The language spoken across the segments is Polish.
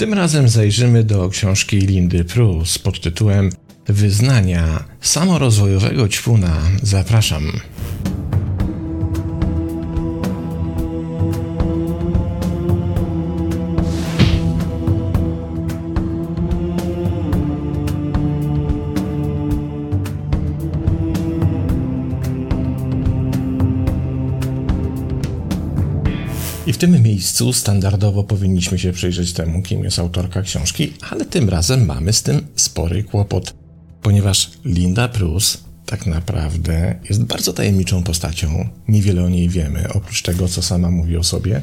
Tym razem zajrzymy do książki Lindy Prus pod tytułem Wyznania samorozwojowego ćpuna. Zapraszam. Miejscu standardowo powinniśmy się przyjrzeć temu, kim jest autorka książki, ale tym razem mamy z tym spory kłopot, ponieważ Linda Prus tak naprawdę jest bardzo tajemniczą postacią. Niewiele o niej wiemy, oprócz tego, co sama mówi o sobie,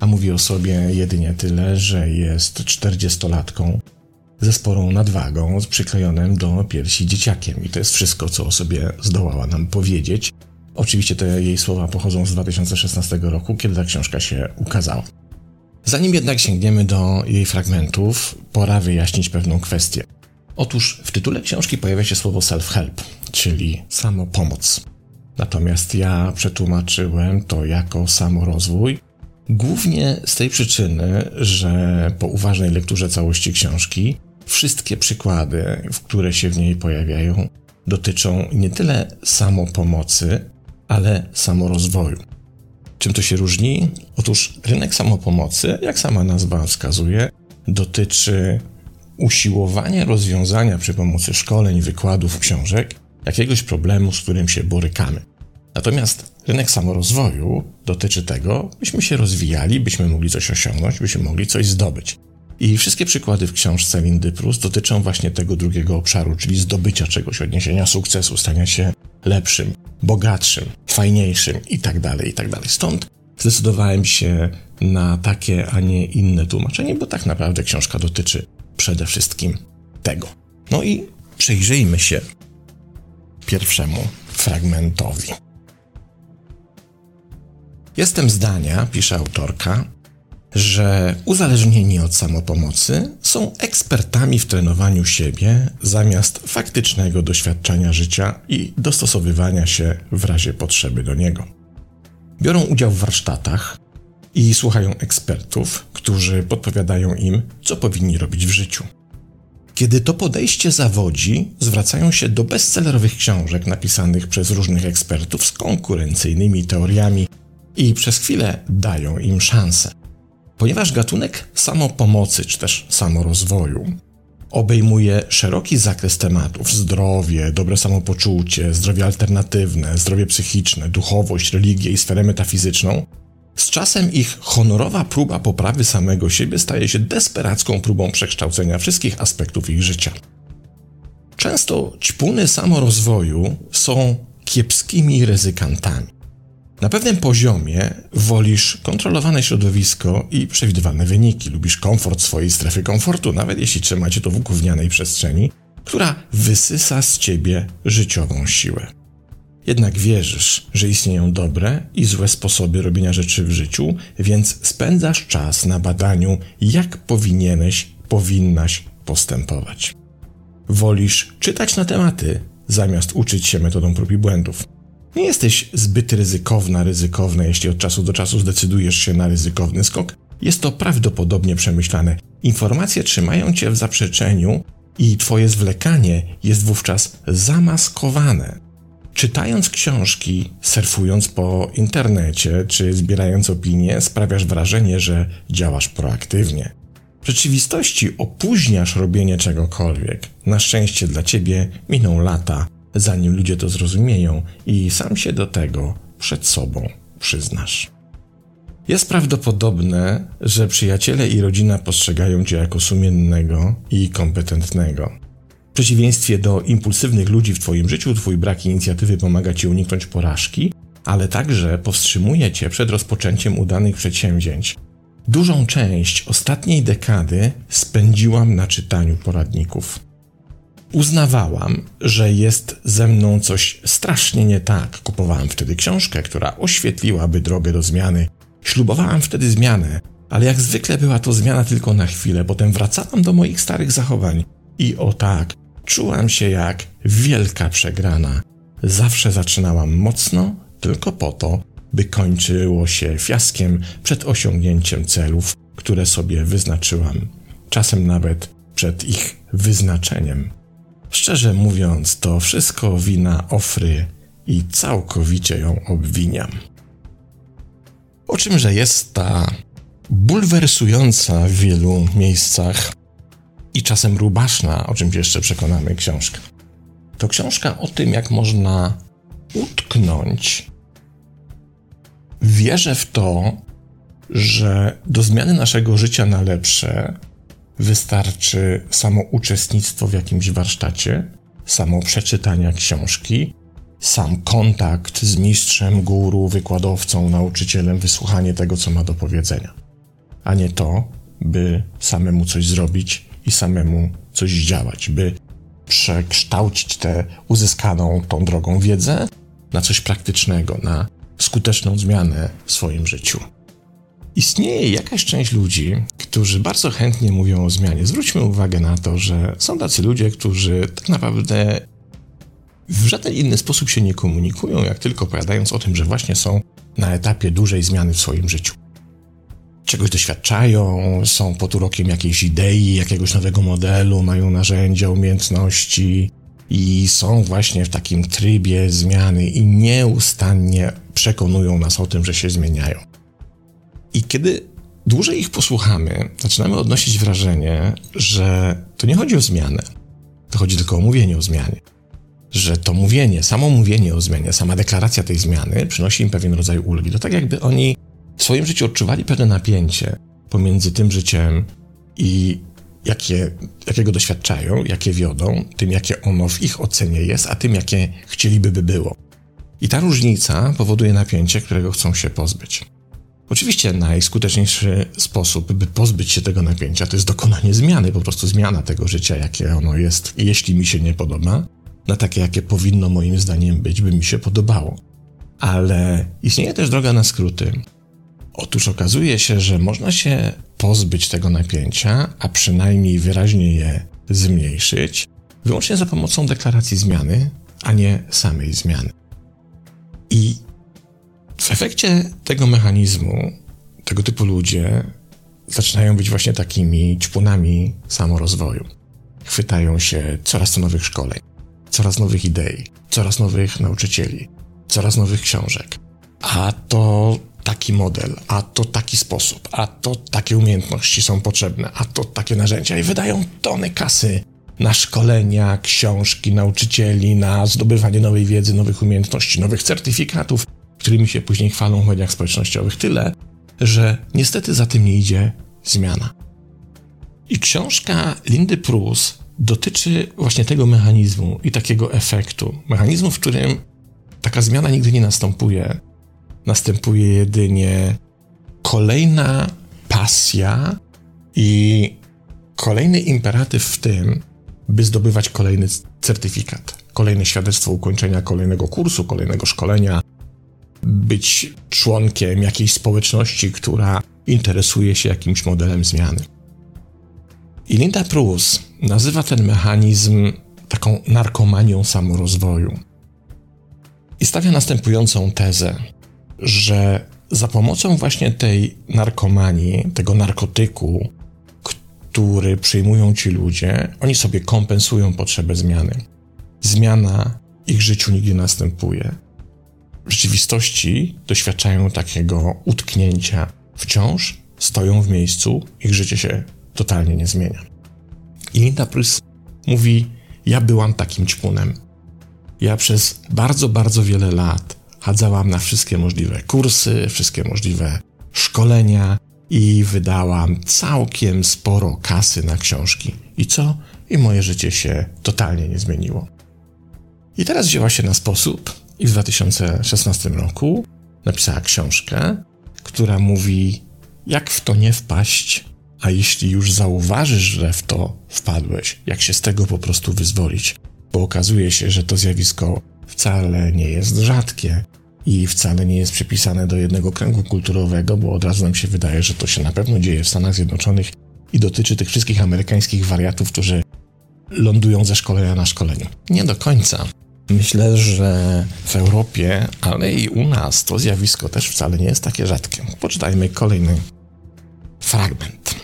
a mówi o sobie jedynie tyle, że jest 40-latką ze sporą nadwagą, z przyklejonym do piersi dzieciakiem. I to jest wszystko, co o sobie zdołała nam powiedzieć. Oczywiście te jej słowa pochodzą z 2016 roku, kiedy ta książka się ukazała. Zanim jednak sięgniemy do jej fragmentów, pora wyjaśnić pewną kwestię. Otóż w tytule książki pojawia się słowo self-help, czyli samopomoc. Natomiast ja przetłumaczyłem to jako samorozwój, głównie z tej przyczyny, że po uważnej lekturze całości książki wszystkie przykłady, które się w niej pojawiają, dotyczą nie tyle samopomocy, ale samorozwoju. Czym to się różni? Otóż rynek samopomocy, jak sama nazwa wskazuje, dotyczy usiłowania rozwiązania przy pomocy szkoleń, wykładów, książek jakiegoś problemu, z którym się borykamy. Natomiast rynek samorozwoju dotyczy tego, byśmy się rozwijali, byśmy mogli coś osiągnąć, byśmy mogli coś zdobyć. I wszystkie przykłady w książce Lindy Prus dotyczą właśnie tego drugiego obszaru, czyli zdobycia czegoś, odniesienia sukcesu, stania się lepszym, bogatszym, fajniejszym itd., tak itd. Tak Stąd zdecydowałem się na takie, a nie inne tłumaczenie, bo tak naprawdę książka dotyczy przede wszystkim tego. No i przyjrzyjmy się pierwszemu fragmentowi. Jestem zdania, pisze autorka, że uzależnieni od samopomocy są ekspertami w trenowaniu siebie zamiast faktycznego doświadczenia życia i dostosowywania się w razie potrzeby do niego. Biorą udział w warsztatach i słuchają ekspertów, którzy podpowiadają im, co powinni robić w życiu. Kiedy to podejście zawodzi, zwracają się do bestsellerowych książek napisanych przez różnych ekspertów z konkurencyjnymi teoriami i przez chwilę dają im szansę. Ponieważ gatunek samopomocy czy też samorozwoju obejmuje szeroki zakres tematów zdrowie, dobre samopoczucie, zdrowie alternatywne, zdrowie psychiczne, duchowość, religię i sferę metafizyczną, z czasem ich honorowa próba poprawy samego siebie staje się desperacką próbą przekształcenia wszystkich aspektów ich życia. Często ćpuny samorozwoju są kiepskimi ryzykantami. Na pewnym poziomie wolisz kontrolowane środowisko i przewidywalne wyniki. Lubisz komfort swojej strefy komfortu, nawet jeśli trzymacie to w gównianej przestrzeni, która wysysa z ciebie życiową siłę. Jednak wierzysz, że istnieją dobre i złe sposoby robienia rzeczy w życiu, więc spędzasz czas na badaniu, jak powinieneś, powinnaś postępować. Wolisz czytać na tematy, zamiast uczyć się metodą prób i błędów. Nie jesteś zbyt ryzykowna, ryzykowna, jeśli od czasu do czasu zdecydujesz się na ryzykowny skok. Jest to prawdopodobnie przemyślane. Informacje trzymają cię w zaprzeczeniu i twoje zwlekanie jest wówczas zamaskowane. Czytając książki, surfując po internecie czy zbierając opinie, sprawiasz wrażenie, że działasz proaktywnie. W rzeczywistości opóźniasz robienie czegokolwiek. Na szczęście dla ciebie miną lata, zanim ludzie to zrozumieją i sam się do tego przed sobą przyznasz. Jest prawdopodobne, że przyjaciele i rodzina postrzegają cię jako sumiennego i kompetentnego. W przeciwieństwie do impulsywnych ludzi w Twoim życiu, Twój brak inicjatywy pomaga Ci uniknąć porażki, ale także powstrzymuje Cię przed rozpoczęciem udanych przedsięwzięć. Dużą część ostatniej dekady spędziłam na czytaniu poradników. Uznawałam, że jest ze mną coś strasznie nie tak. Kupowałam wtedy książkę, która oświetliłaby drogę do zmiany. Ślubowałam wtedy zmianę, ale jak zwykle była to zmiana tylko na chwilę, potem wracałam do moich starych zachowań. I o tak, czułam się jak wielka przegrana. Zawsze zaczynałam mocno, tylko po to, by kończyło się fiaskiem przed osiągnięciem celów, które sobie wyznaczyłam czasem nawet przed ich wyznaczeniem. Szczerze mówiąc, to wszystko wina Ofry i całkowicie ją obwiniam. O czymże jest ta bulwersująca w wielu miejscach i czasem rubaszna, o czym jeszcze przekonamy książka. To książka o tym, jak można utknąć. Wierzę w to, że do zmiany naszego życia na lepsze wystarczy samo uczestnictwo w jakimś warsztacie, samo przeczytania książki, sam kontakt z mistrzem, guru, wykładowcą, nauczycielem, wysłuchanie tego, co ma do powiedzenia, a nie to, by samemu coś zrobić i samemu coś działać, by przekształcić tę uzyskaną tą drogą wiedzę na coś praktycznego, na skuteczną zmianę w swoim życiu. Istnieje jakaś część ludzi, którzy bardzo chętnie mówią o zmianie. Zwróćmy uwagę na to, że są tacy ludzie, którzy tak naprawdę w żaden inny sposób się nie komunikują, jak tylko opowiadając o tym, że właśnie są na etapie dużej zmiany w swoim życiu. Czegoś doświadczają, są pod urokiem jakiejś idei, jakiegoś nowego modelu, mają narzędzia, umiejętności i są właśnie w takim trybie zmiany i nieustannie przekonują nas o tym, że się zmieniają. I kiedy dłużej ich posłuchamy, zaczynamy odnosić wrażenie, że to nie chodzi o zmianę, to chodzi tylko o mówienie o zmianie że to mówienie, samo mówienie o zmianie, sama deklaracja tej zmiany przynosi im pewien rodzaj ulgi. To tak jakby oni w swoim życiu odczuwali pewne napięcie pomiędzy tym życiem i jakie, jakiego doświadczają, jakie wiodą, tym jakie ono w ich ocenie jest, a tym jakie chcieliby by było. I ta różnica powoduje napięcie, którego chcą się pozbyć. Oczywiście najskuteczniejszy sposób, by pozbyć się tego napięcia, to jest dokonanie zmiany, po prostu zmiana tego życia, jakie ono jest, jeśli mi się nie podoba, na takie, jakie powinno moim zdaniem być, by mi się podobało. Ale istnieje też droga na skróty. Otóż okazuje się, że można się pozbyć tego napięcia, a przynajmniej wyraźnie je zmniejszyć, wyłącznie za pomocą deklaracji zmiany, a nie samej zmiany. I w efekcie tego mechanizmu, tego typu ludzie zaczynają być właśnie takimi ćpunami samorozwoju. Chwytają się coraz to nowych szkoleń coraz nowych idei, coraz nowych nauczycieli, coraz nowych książek. A to taki model, a to taki sposób, a to takie umiejętności są potrzebne, a to takie narzędzia i wydają tony kasy na szkolenia, książki, nauczycieli, na zdobywanie nowej wiedzy, nowych umiejętności, nowych certyfikatów, którymi się później chwalą w mediach społecznościowych. Tyle, że niestety za tym nie idzie zmiana. I książka Lindy Prus dotyczy właśnie tego mechanizmu i takiego efektu. Mechanizmu, w którym taka zmiana nigdy nie następuje. Następuje jedynie kolejna pasja i kolejny imperatyw w tym, by zdobywać kolejny certyfikat, kolejne świadectwo ukończenia kolejnego kursu, kolejnego szkolenia, być członkiem jakiejś społeczności, która interesuje się jakimś modelem zmiany. I Linda Prus nazywa ten mechanizm taką narkomanią samorozwoju. I stawia następującą tezę, że za pomocą właśnie tej narkomanii, tego narkotyku, który przyjmują ci ludzie, oni sobie kompensują potrzebę zmiany. Zmiana ich życiu nigdy następuje. W rzeczywistości doświadczają takiego utknięcia. Wciąż stoją w miejscu, ich życie się totalnie nie zmienia. I Linda Prus mówi: Ja byłam takim ćpunem. Ja przez bardzo, bardzo wiele lat chadzałam na wszystkie możliwe kursy, wszystkie możliwe szkolenia i wydałam całkiem sporo kasy na książki. I co? I moje życie się totalnie nie zmieniło. I teraz wzięła się na sposób i w 2016 roku napisała książkę, która mówi, jak w to nie wpaść, a jeśli już zauważysz, że w to wpadłeś, jak się z tego po prostu wyzwolić, bo okazuje się, że to zjawisko wcale nie jest rzadkie i wcale nie jest przypisane do jednego kręgu kulturowego, bo od razu nam się wydaje, że to się na pewno dzieje w Stanach Zjednoczonych i dotyczy tych wszystkich amerykańskich wariatów, którzy lądują ze szkolenia na szkoleniu. Nie do końca. Myślę, że w Europie, ale i u nas to zjawisko też wcale nie jest takie rzadkie. Poczytajmy kolejny fragment.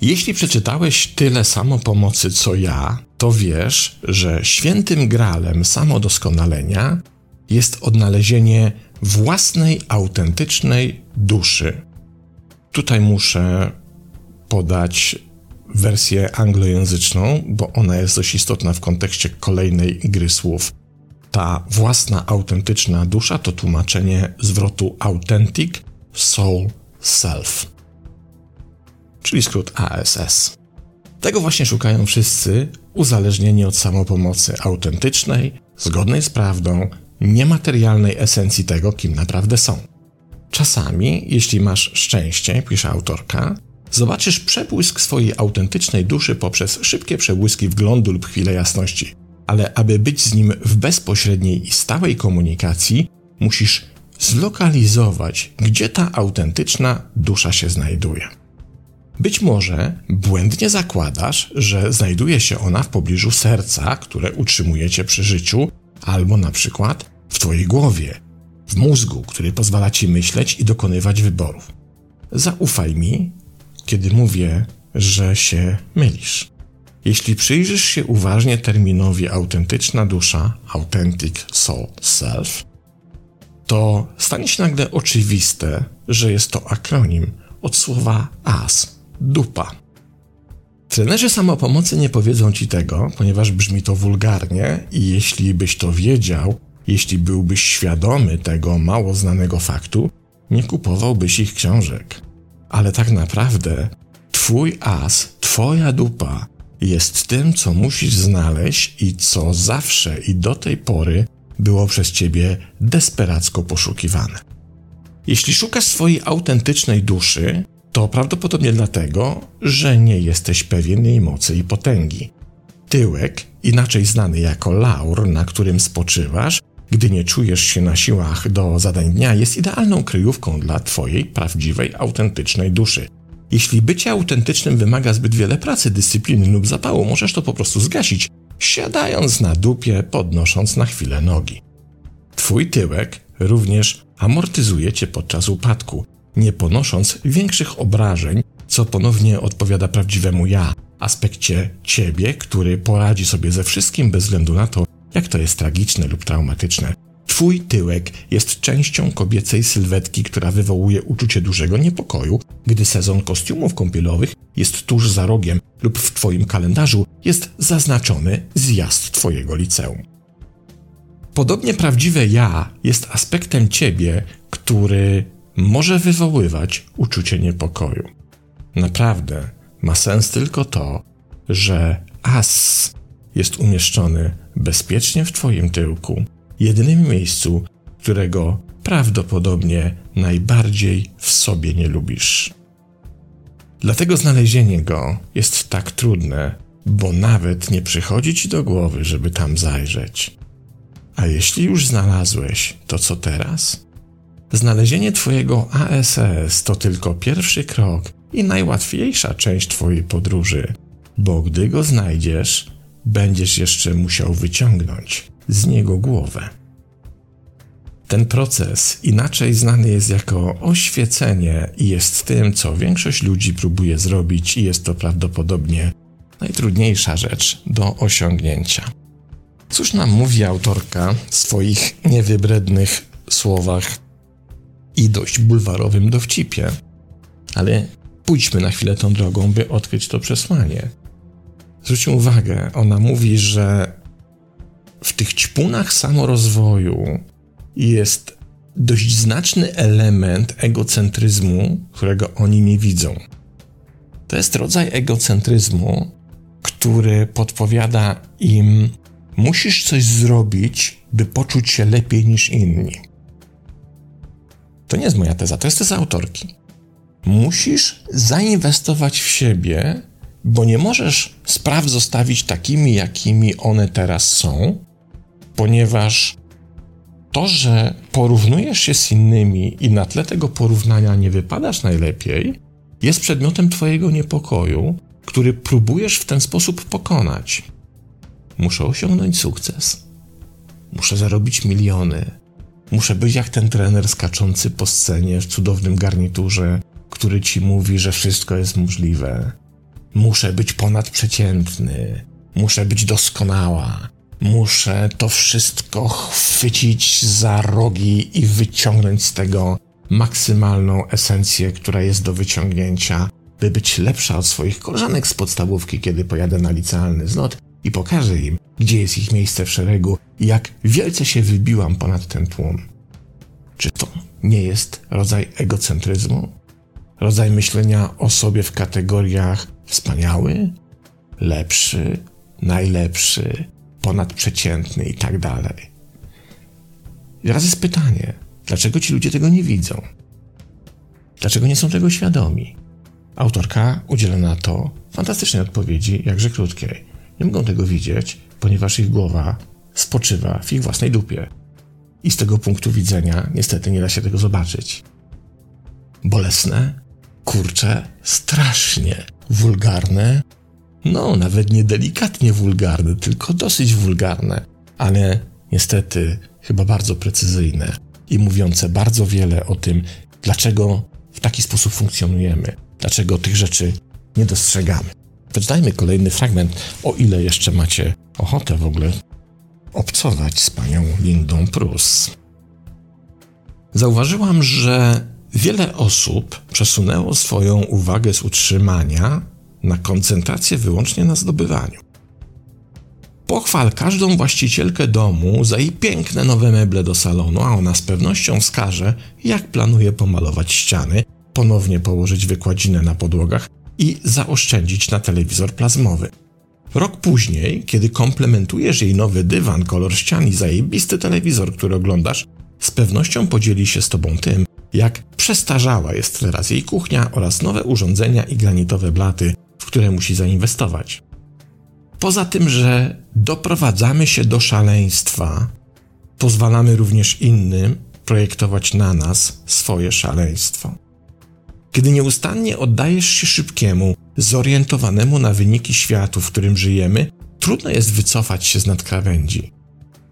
Jeśli przeczytałeś tyle samopomocy co ja, to wiesz, że świętym gralem samodoskonalenia jest odnalezienie własnej autentycznej duszy. Tutaj muszę podać wersję anglojęzyczną, bo ona jest dość istotna w kontekście kolejnej gry słów. Ta własna autentyczna dusza to tłumaczenie zwrotu authentic soul self, czyli skrót ASS. Tego właśnie szukają wszyscy, uzależnieni od samopomocy autentycznej, zgodnej z prawdą, niematerialnej esencji tego, kim naprawdę są. Czasami, jeśli masz szczęście, pisze autorka, zobaczysz przebłysk swojej autentycznej duszy poprzez szybkie przebłyski wglądu lub chwilę jasności. Ale aby być z nim w bezpośredniej i stałej komunikacji, musisz zlokalizować, gdzie ta autentyczna dusza się znajduje. Być może błędnie zakładasz, że znajduje się ona w pobliżu serca, które utrzymuje cię przy życiu, albo na przykład w twojej głowie, w mózgu, który pozwala ci myśleć i dokonywać wyborów. Zaufaj mi, kiedy mówię, że się mylisz. Jeśli przyjrzysz się uważnie terminowi autentyczna dusza, authentic soul self, to stanie się nagle oczywiste, że jest to akronim od słowa as, dupa. Trenerzy samopomocy nie powiedzą ci tego, ponieważ brzmi to wulgarnie i jeśli byś to wiedział, jeśli byłbyś świadomy tego mało znanego faktu, nie kupowałbyś ich książek. Ale tak naprawdę twój as, twoja dupa jest tym, co musisz znaleźć i co zawsze i do tej pory było przez ciebie desperacko poszukiwane. Jeśli szukasz swojej autentycznej duszy, to prawdopodobnie dlatego, że nie jesteś pewien jej mocy i potęgi. Tyłek, inaczej znany jako laur, na którym spoczywasz, gdy nie czujesz się na siłach do zadań dnia, jest idealną kryjówką dla Twojej prawdziwej, autentycznej duszy. Jeśli bycie autentycznym wymaga zbyt wiele pracy, dyscypliny lub zapału, możesz to po prostu zgasić, siadając na dupie, podnosząc na chwilę nogi. Twój tyłek również amortyzuje cię podczas upadku, nie ponosząc większych obrażeń, co ponownie odpowiada prawdziwemu ja, aspekcie ciebie, który poradzi sobie ze wszystkim bez względu na to, jak to jest tragiczne lub traumatyczne. Twój tyłek jest częścią kobiecej sylwetki, która wywołuje uczucie dużego niepokoju, gdy sezon kostiumów kąpielowych jest tuż za rogiem lub w Twoim kalendarzu jest zaznaczony zjazd Twojego liceum. Podobnie prawdziwe ja jest aspektem Ciebie, który może wywoływać uczucie niepokoju. Naprawdę ma sens tylko to, że as jest umieszczony bezpiecznie w Twoim tyłku, jedynym miejscu, którego prawdopodobnie najbardziej w sobie nie lubisz. Dlatego znalezienie go jest tak trudne, bo nawet nie przychodzi ci do głowy, żeby tam zajrzeć. A jeśli już znalazłeś, to co teraz? Znalezienie Twojego ASS to tylko pierwszy krok i najłatwiejsza część Twojej podróży, bo gdy go znajdziesz, będziesz jeszcze musiał wyciągnąć z niego głowę. Ten proces inaczej znany jest jako oświecenie i jest tym, co większość ludzi próbuje zrobić, i jest to prawdopodobnie najtrudniejsza rzecz do osiągnięcia. Cóż nam mówi autorka w swoich niewybrednych słowach i dość bulwarowym dowcipie? Ale pójdźmy na chwilę tą drogą, by odkryć to przesłanie. Zwróćcie uwagę, ona mówi, że w tych ćpunach samorozwoju jest dość znaczny element egocentryzmu, którego oni nie widzą. To jest rodzaj egocentryzmu, który podpowiada im, musisz coś zrobić, by poczuć się lepiej niż inni. To nie jest moja teza, to jest teza autorki. Musisz zainwestować w siebie, bo nie możesz spraw zostawić takimi, jakimi one teraz są, ponieważ to, że porównujesz się z innymi i na tle tego porównania nie wypadasz najlepiej, jest przedmiotem Twojego niepokoju, który próbujesz w ten sposób pokonać. Muszę osiągnąć sukces. Muszę zarobić miliony. Muszę być jak ten trener skaczący po scenie w cudownym garniturze, który ci mówi, że wszystko jest możliwe. Muszę być ponadprzeciętny, muszę być doskonała, muszę to wszystko chwycić za rogi i wyciągnąć z tego maksymalną esencję, która jest do wyciągnięcia, by być lepsza od swoich koleżanek z podstawówki, kiedy pojadę na licealny zlot i pokażę im, gdzie jest ich miejsce w szeregu i jak wielce się wybiłam ponad ten tłum. Czy to nie jest rodzaj egocentryzmu? Rodzaj myślenia o sobie w kategoriach wspaniały, lepszy, najlepszy, ponadprzeciętny i tak dalej. I teraz jest pytanie, dlaczego ci ludzie tego nie widzą? Dlaczego nie są tego świadomi? Autorka udziela na to fantastycznej odpowiedzi, jakże krótkiej. Nie mogą tego widzieć, ponieważ ich głowa spoczywa w ich własnej dupie. I z tego punktu widzenia niestety nie da się tego zobaczyć. Bolesne, kurcze, strasznie wulgarne, no nawet nie delikatnie wulgarne, tylko dosyć wulgarne, ale niestety chyba bardzo precyzyjne i mówiące bardzo wiele o tym, dlaczego w taki sposób funkcjonujemy, dlaczego tych rzeczy nie dostrzegamy. Przeczytajmy kolejny fragment, o ile jeszcze macie ochotę w ogóle obcować z panią Lindą Prus. Zauważyłam, że wiele osób przesunęło swoją uwagę z utrzymania na koncentrację wyłącznie na zdobywaniu. Pochwal każdą właścicielkę domu za jej piękne nowe meble do salonu, a ona z pewnością wskaże, jak planuje pomalować ściany, ponownie położyć wykładzinę na podłogach i zaoszczędzić na telewizor plazmowy. Rok później, kiedy komplementujesz jej nowy dywan, kolor ścian i zajebisty telewizor, który oglądasz, z pewnością podzieli się z tobą tym, jak przestarzała jest teraz jej kuchnia oraz nowe urządzenia i granitowe blaty, w które musi zainwestować. Poza tym, że doprowadzamy się do szaleństwa, pozwalamy również innym projektować na nas swoje szaleństwo. Kiedy nieustannie oddajesz się szybkiemu, zorientowanemu na wyniki światu, w którym żyjemy, trudno jest wycofać się z nadkrawędzi.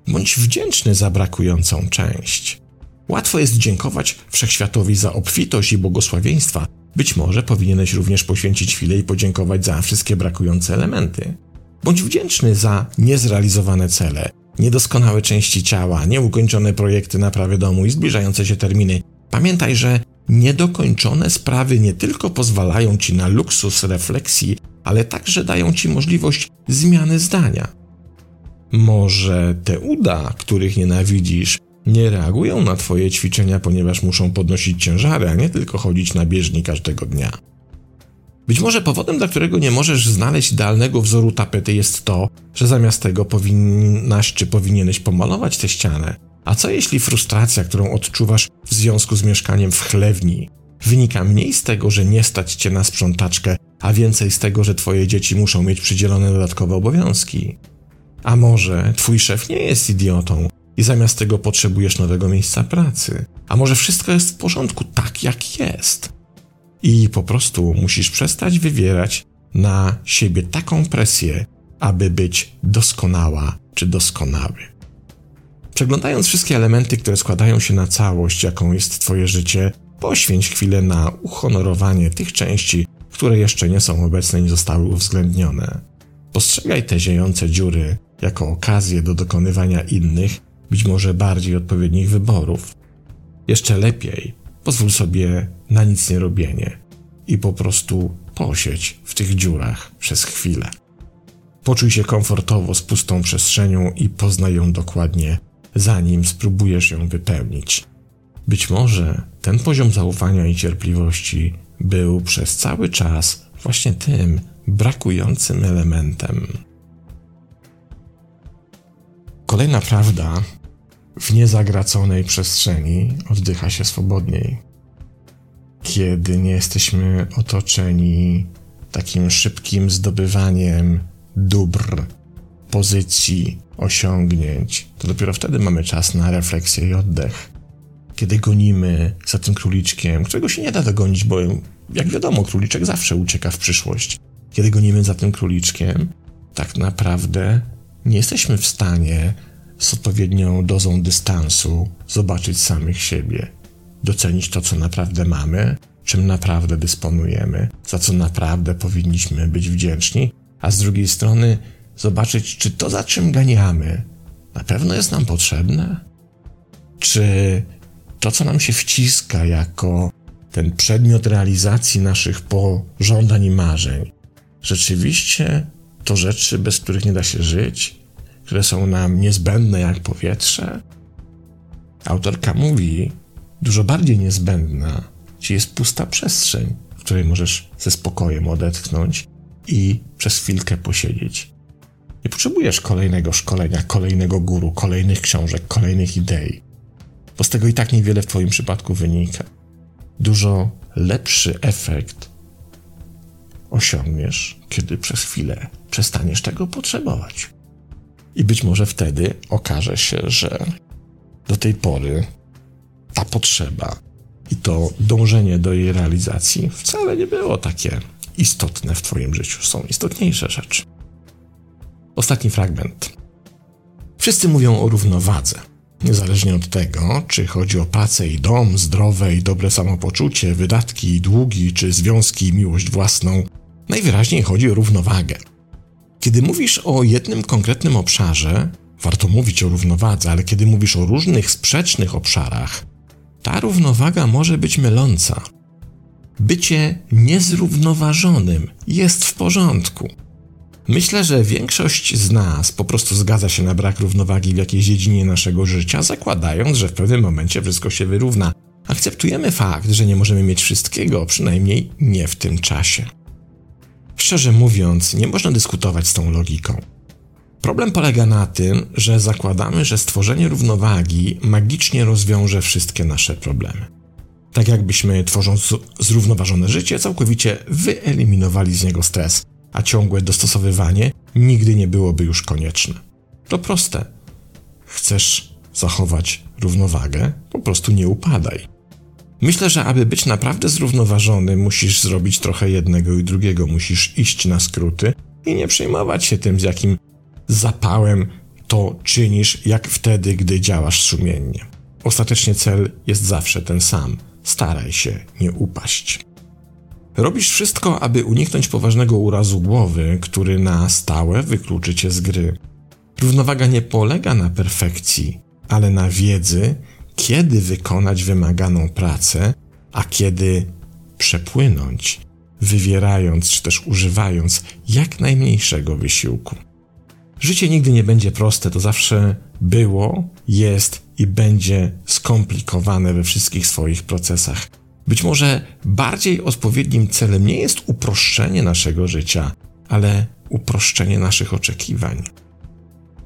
Bądź wdzięczny za brakującą część. Łatwo jest dziękować wszechświatowi za obfitość i błogosławieństwa. Być może powinieneś również poświęcić chwilę i podziękować za wszystkie brakujące elementy. Bądź wdzięczny za niezrealizowane cele, niedoskonałe części ciała, nieukończone projekty naprawy domu i zbliżające się terminy. Pamiętaj, że Niedokończone sprawy nie tylko pozwalają ci na luksus refleksji, ale także dają ci możliwość zmiany zdania. Może te uda, których nienawidzisz, nie reagują na twoje ćwiczenia, ponieważ muszą podnosić ciężary, a nie tylko chodzić na bieżni każdego dnia. Być może powodem, dla którego nie możesz znaleźć idealnego wzoru tapety jest to, że zamiast tego powinnaś czy powinieneś pomalować tę ścianę, a co jeśli frustracja, którą odczuwasz w związku z mieszkaniem w chlewni, wynika mniej z tego, że nie stać cię na sprzątaczkę, a więcej z tego, że twoje dzieci muszą mieć przydzielone dodatkowe obowiązki? A może twój szef nie jest idiotą i zamiast tego potrzebujesz nowego miejsca pracy? A może wszystko jest w porządku tak, jak jest? I po prostu musisz przestać wywierać na siebie taką presję, aby być doskonała czy doskonały. Przeglądając wszystkie elementy, które składają się na całość, jaką jest Twoje życie, poświęć chwilę na uhonorowanie tych części, które jeszcze nie są obecne i nie zostały uwzględnione. Postrzegaj te ziejące dziury jako okazję do dokonywania innych, być może bardziej odpowiednich wyborów. Jeszcze lepiej, pozwól sobie na nic nie robienie i po prostu posiedź w tych dziurach przez chwilę. Poczuj się komfortowo z pustą przestrzenią i poznaj ją dokładnie zanim spróbujesz ją wypełnić. Być może ten poziom zaufania i cierpliwości był przez cały czas właśnie tym brakującym elementem. Kolejna prawda w niezagraconej przestrzeni oddycha się swobodniej. Kiedy nie jesteśmy otoczeni takim szybkim zdobywaniem dóbr, pozycji, osiągnięć, to dopiero wtedy mamy czas na refleksję i oddech. Kiedy gonimy za tym króliczkiem, którego się nie da dogonić, bo jak wiadomo, króliczek zawsze ucieka w przyszłość. Kiedy gonimy za tym króliczkiem, tak naprawdę nie jesteśmy w stanie z odpowiednią dozą dystansu zobaczyć samych siebie, docenić to, co naprawdę mamy, czym naprawdę dysponujemy, za co naprawdę powinniśmy być wdzięczni, a z drugiej strony zobaczyć, czy to, za czym ganiamy, na pewno jest nam potrzebne? Czy to, co nam się wciska jako ten przedmiot realizacji naszych pożądań i marzeń, rzeczywiście to rzeczy, bez których nie da się żyć, które są nam niezbędne jak powietrze? Autorka mówi, dużo bardziej niezbędna ci jest pusta przestrzeń, w której możesz ze spokojem odetchnąć i przez chwilkę posiedzieć. Nie potrzebujesz kolejnego szkolenia, kolejnego guru, kolejnych książek, kolejnych idei, bo z tego i tak niewiele w Twoim przypadku wynika. Dużo lepszy efekt osiągniesz, kiedy przez chwilę przestaniesz tego potrzebować. I być może wtedy okaże się, że do tej pory ta potrzeba i to dążenie do jej realizacji wcale nie było takie istotne w Twoim życiu. Są istotniejsze rzeczy. Ostatni fragment. Wszyscy mówią o równowadze. Niezależnie od tego, czy chodzi o pracę i dom, zdrowe i dobre samopoczucie, wydatki i długi, czy związki i miłość własną, najwyraźniej chodzi o równowagę. Kiedy mówisz o jednym konkretnym obszarze, warto mówić o równowadze, ale kiedy mówisz o różnych sprzecznych obszarach, ta równowaga może być myląca. Bycie niezrównoważonym jest w porządku. Myślę, że większość z nas po prostu zgadza się na brak równowagi w jakiejś dziedzinie naszego życia, zakładając, że w pewnym momencie wszystko się wyrówna. Akceptujemy fakt, że nie możemy mieć wszystkiego, przynajmniej nie w tym czasie. Szczerze mówiąc, nie można dyskutować z tą logiką. Problem polega na tym, że zakładamy, że stworzenie równowagi magicznie rozwiąże wszystkie nasze problemy. Tak jakbyśmy, tworząc zrównoważone życie, całkowicie wyeliminowali z niego stres, a ciągłe dostosowywanie nigdy nie byłoby już konieczne. To proste. Chcesz zachować równowagę, po prostu nie upadaj. Myślę, że aby być naprawdę zrównoważony, musisz zrobić trochę jednego i drugiego, musisz iść na skróty i nie przejmować się tym, z jakim zapałem to czynisz, jak wtedy, gdy działasz sumiennie. Ostatecznie cel jest zawsze ten sam. Staraj się nie upaść. Robisz wszystko, aby uniknąć poważnego urazu głowy, który na stałe wykluczy cię z gry. Równowaga nie polega na perfekcji, ale na wiedzy, kiedy wykonać wymaganą pracę, a kiedy przepłynąć, wywierając czy też używając jak najmniejszego wysiłku. Życie nigdy nie będzie proste, to zawsze było, jest i będzie skomplikowane we wszystkich swoich procesach. Być może bardziej odpowiednim celem nie jest uproszczenie naszego życia, ale uproszczenie naszych oczekiwań.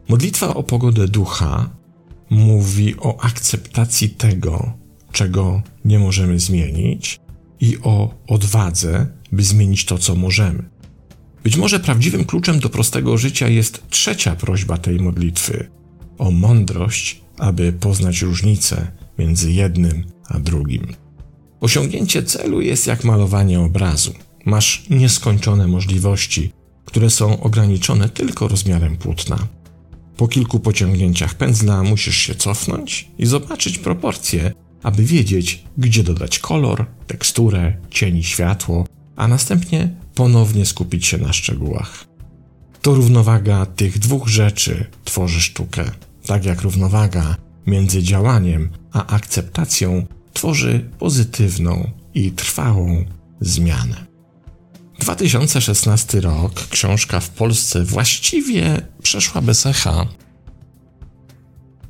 Modlitwa o pogodę ducha mówi o akceptacji tego, czego nie możemy zmienić, i o odwadze, by zmienić to, co możemy. Być może prawdziwym kluczem do prostego życia jest trzecia prośba tej modlitwy o mądrość, aby poznać różnicę między jednym a drugim. Osiągnięcie celu jest jak malowanie obrazu. Masz nieskończone możliwości, które są ograniczone tylko rozmiarem płótna. Po kilku pociągnięciach pędzla musisz się cofnąć i zobaczyć proporcje, aby wiedzieć, gdzie dodać kolor, teksturę, cień światło, a następnie ponownie skupić się na szczegółach. To równowaga tych dwóch rzeczy tworzy sztukę, tak jak równowaga między działaniem a akceptacją tworzy pozytywną i trwałą zmianę. 2016 rok książka w Polsce właściwie przeszła bez echa.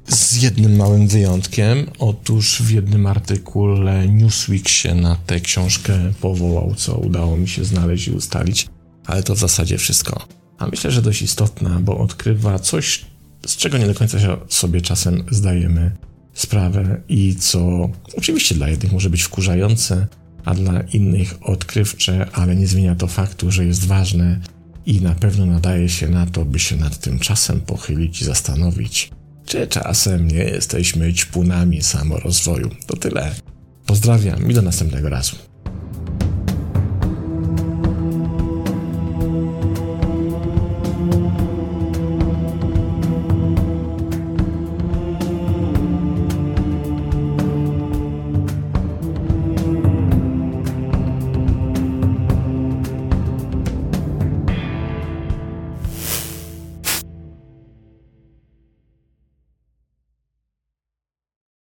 Z jednym małym wyjątkiem. Otóż w jednym artykule Newsweek się na tę książkę powołał, co udało mi się znaleźć i ustalić, ale to w zasadzie wszystko. A myślę, że dość istotna, bo odkrywa coś, z czego nie do końca sobie czasem zdajemy sprawę i co oczywiście dla jednych może być wkurzające, a dla innych odkrywcze, ale nie zmienia to faktu, że jest ważne i na pewno nadaje się na to, by się nad tym czasem pochylić i zastanowić, czy czasem nie jesteśmy ćpunami samorozwoju. To tyle. Pozdrawiam i do następnego razu.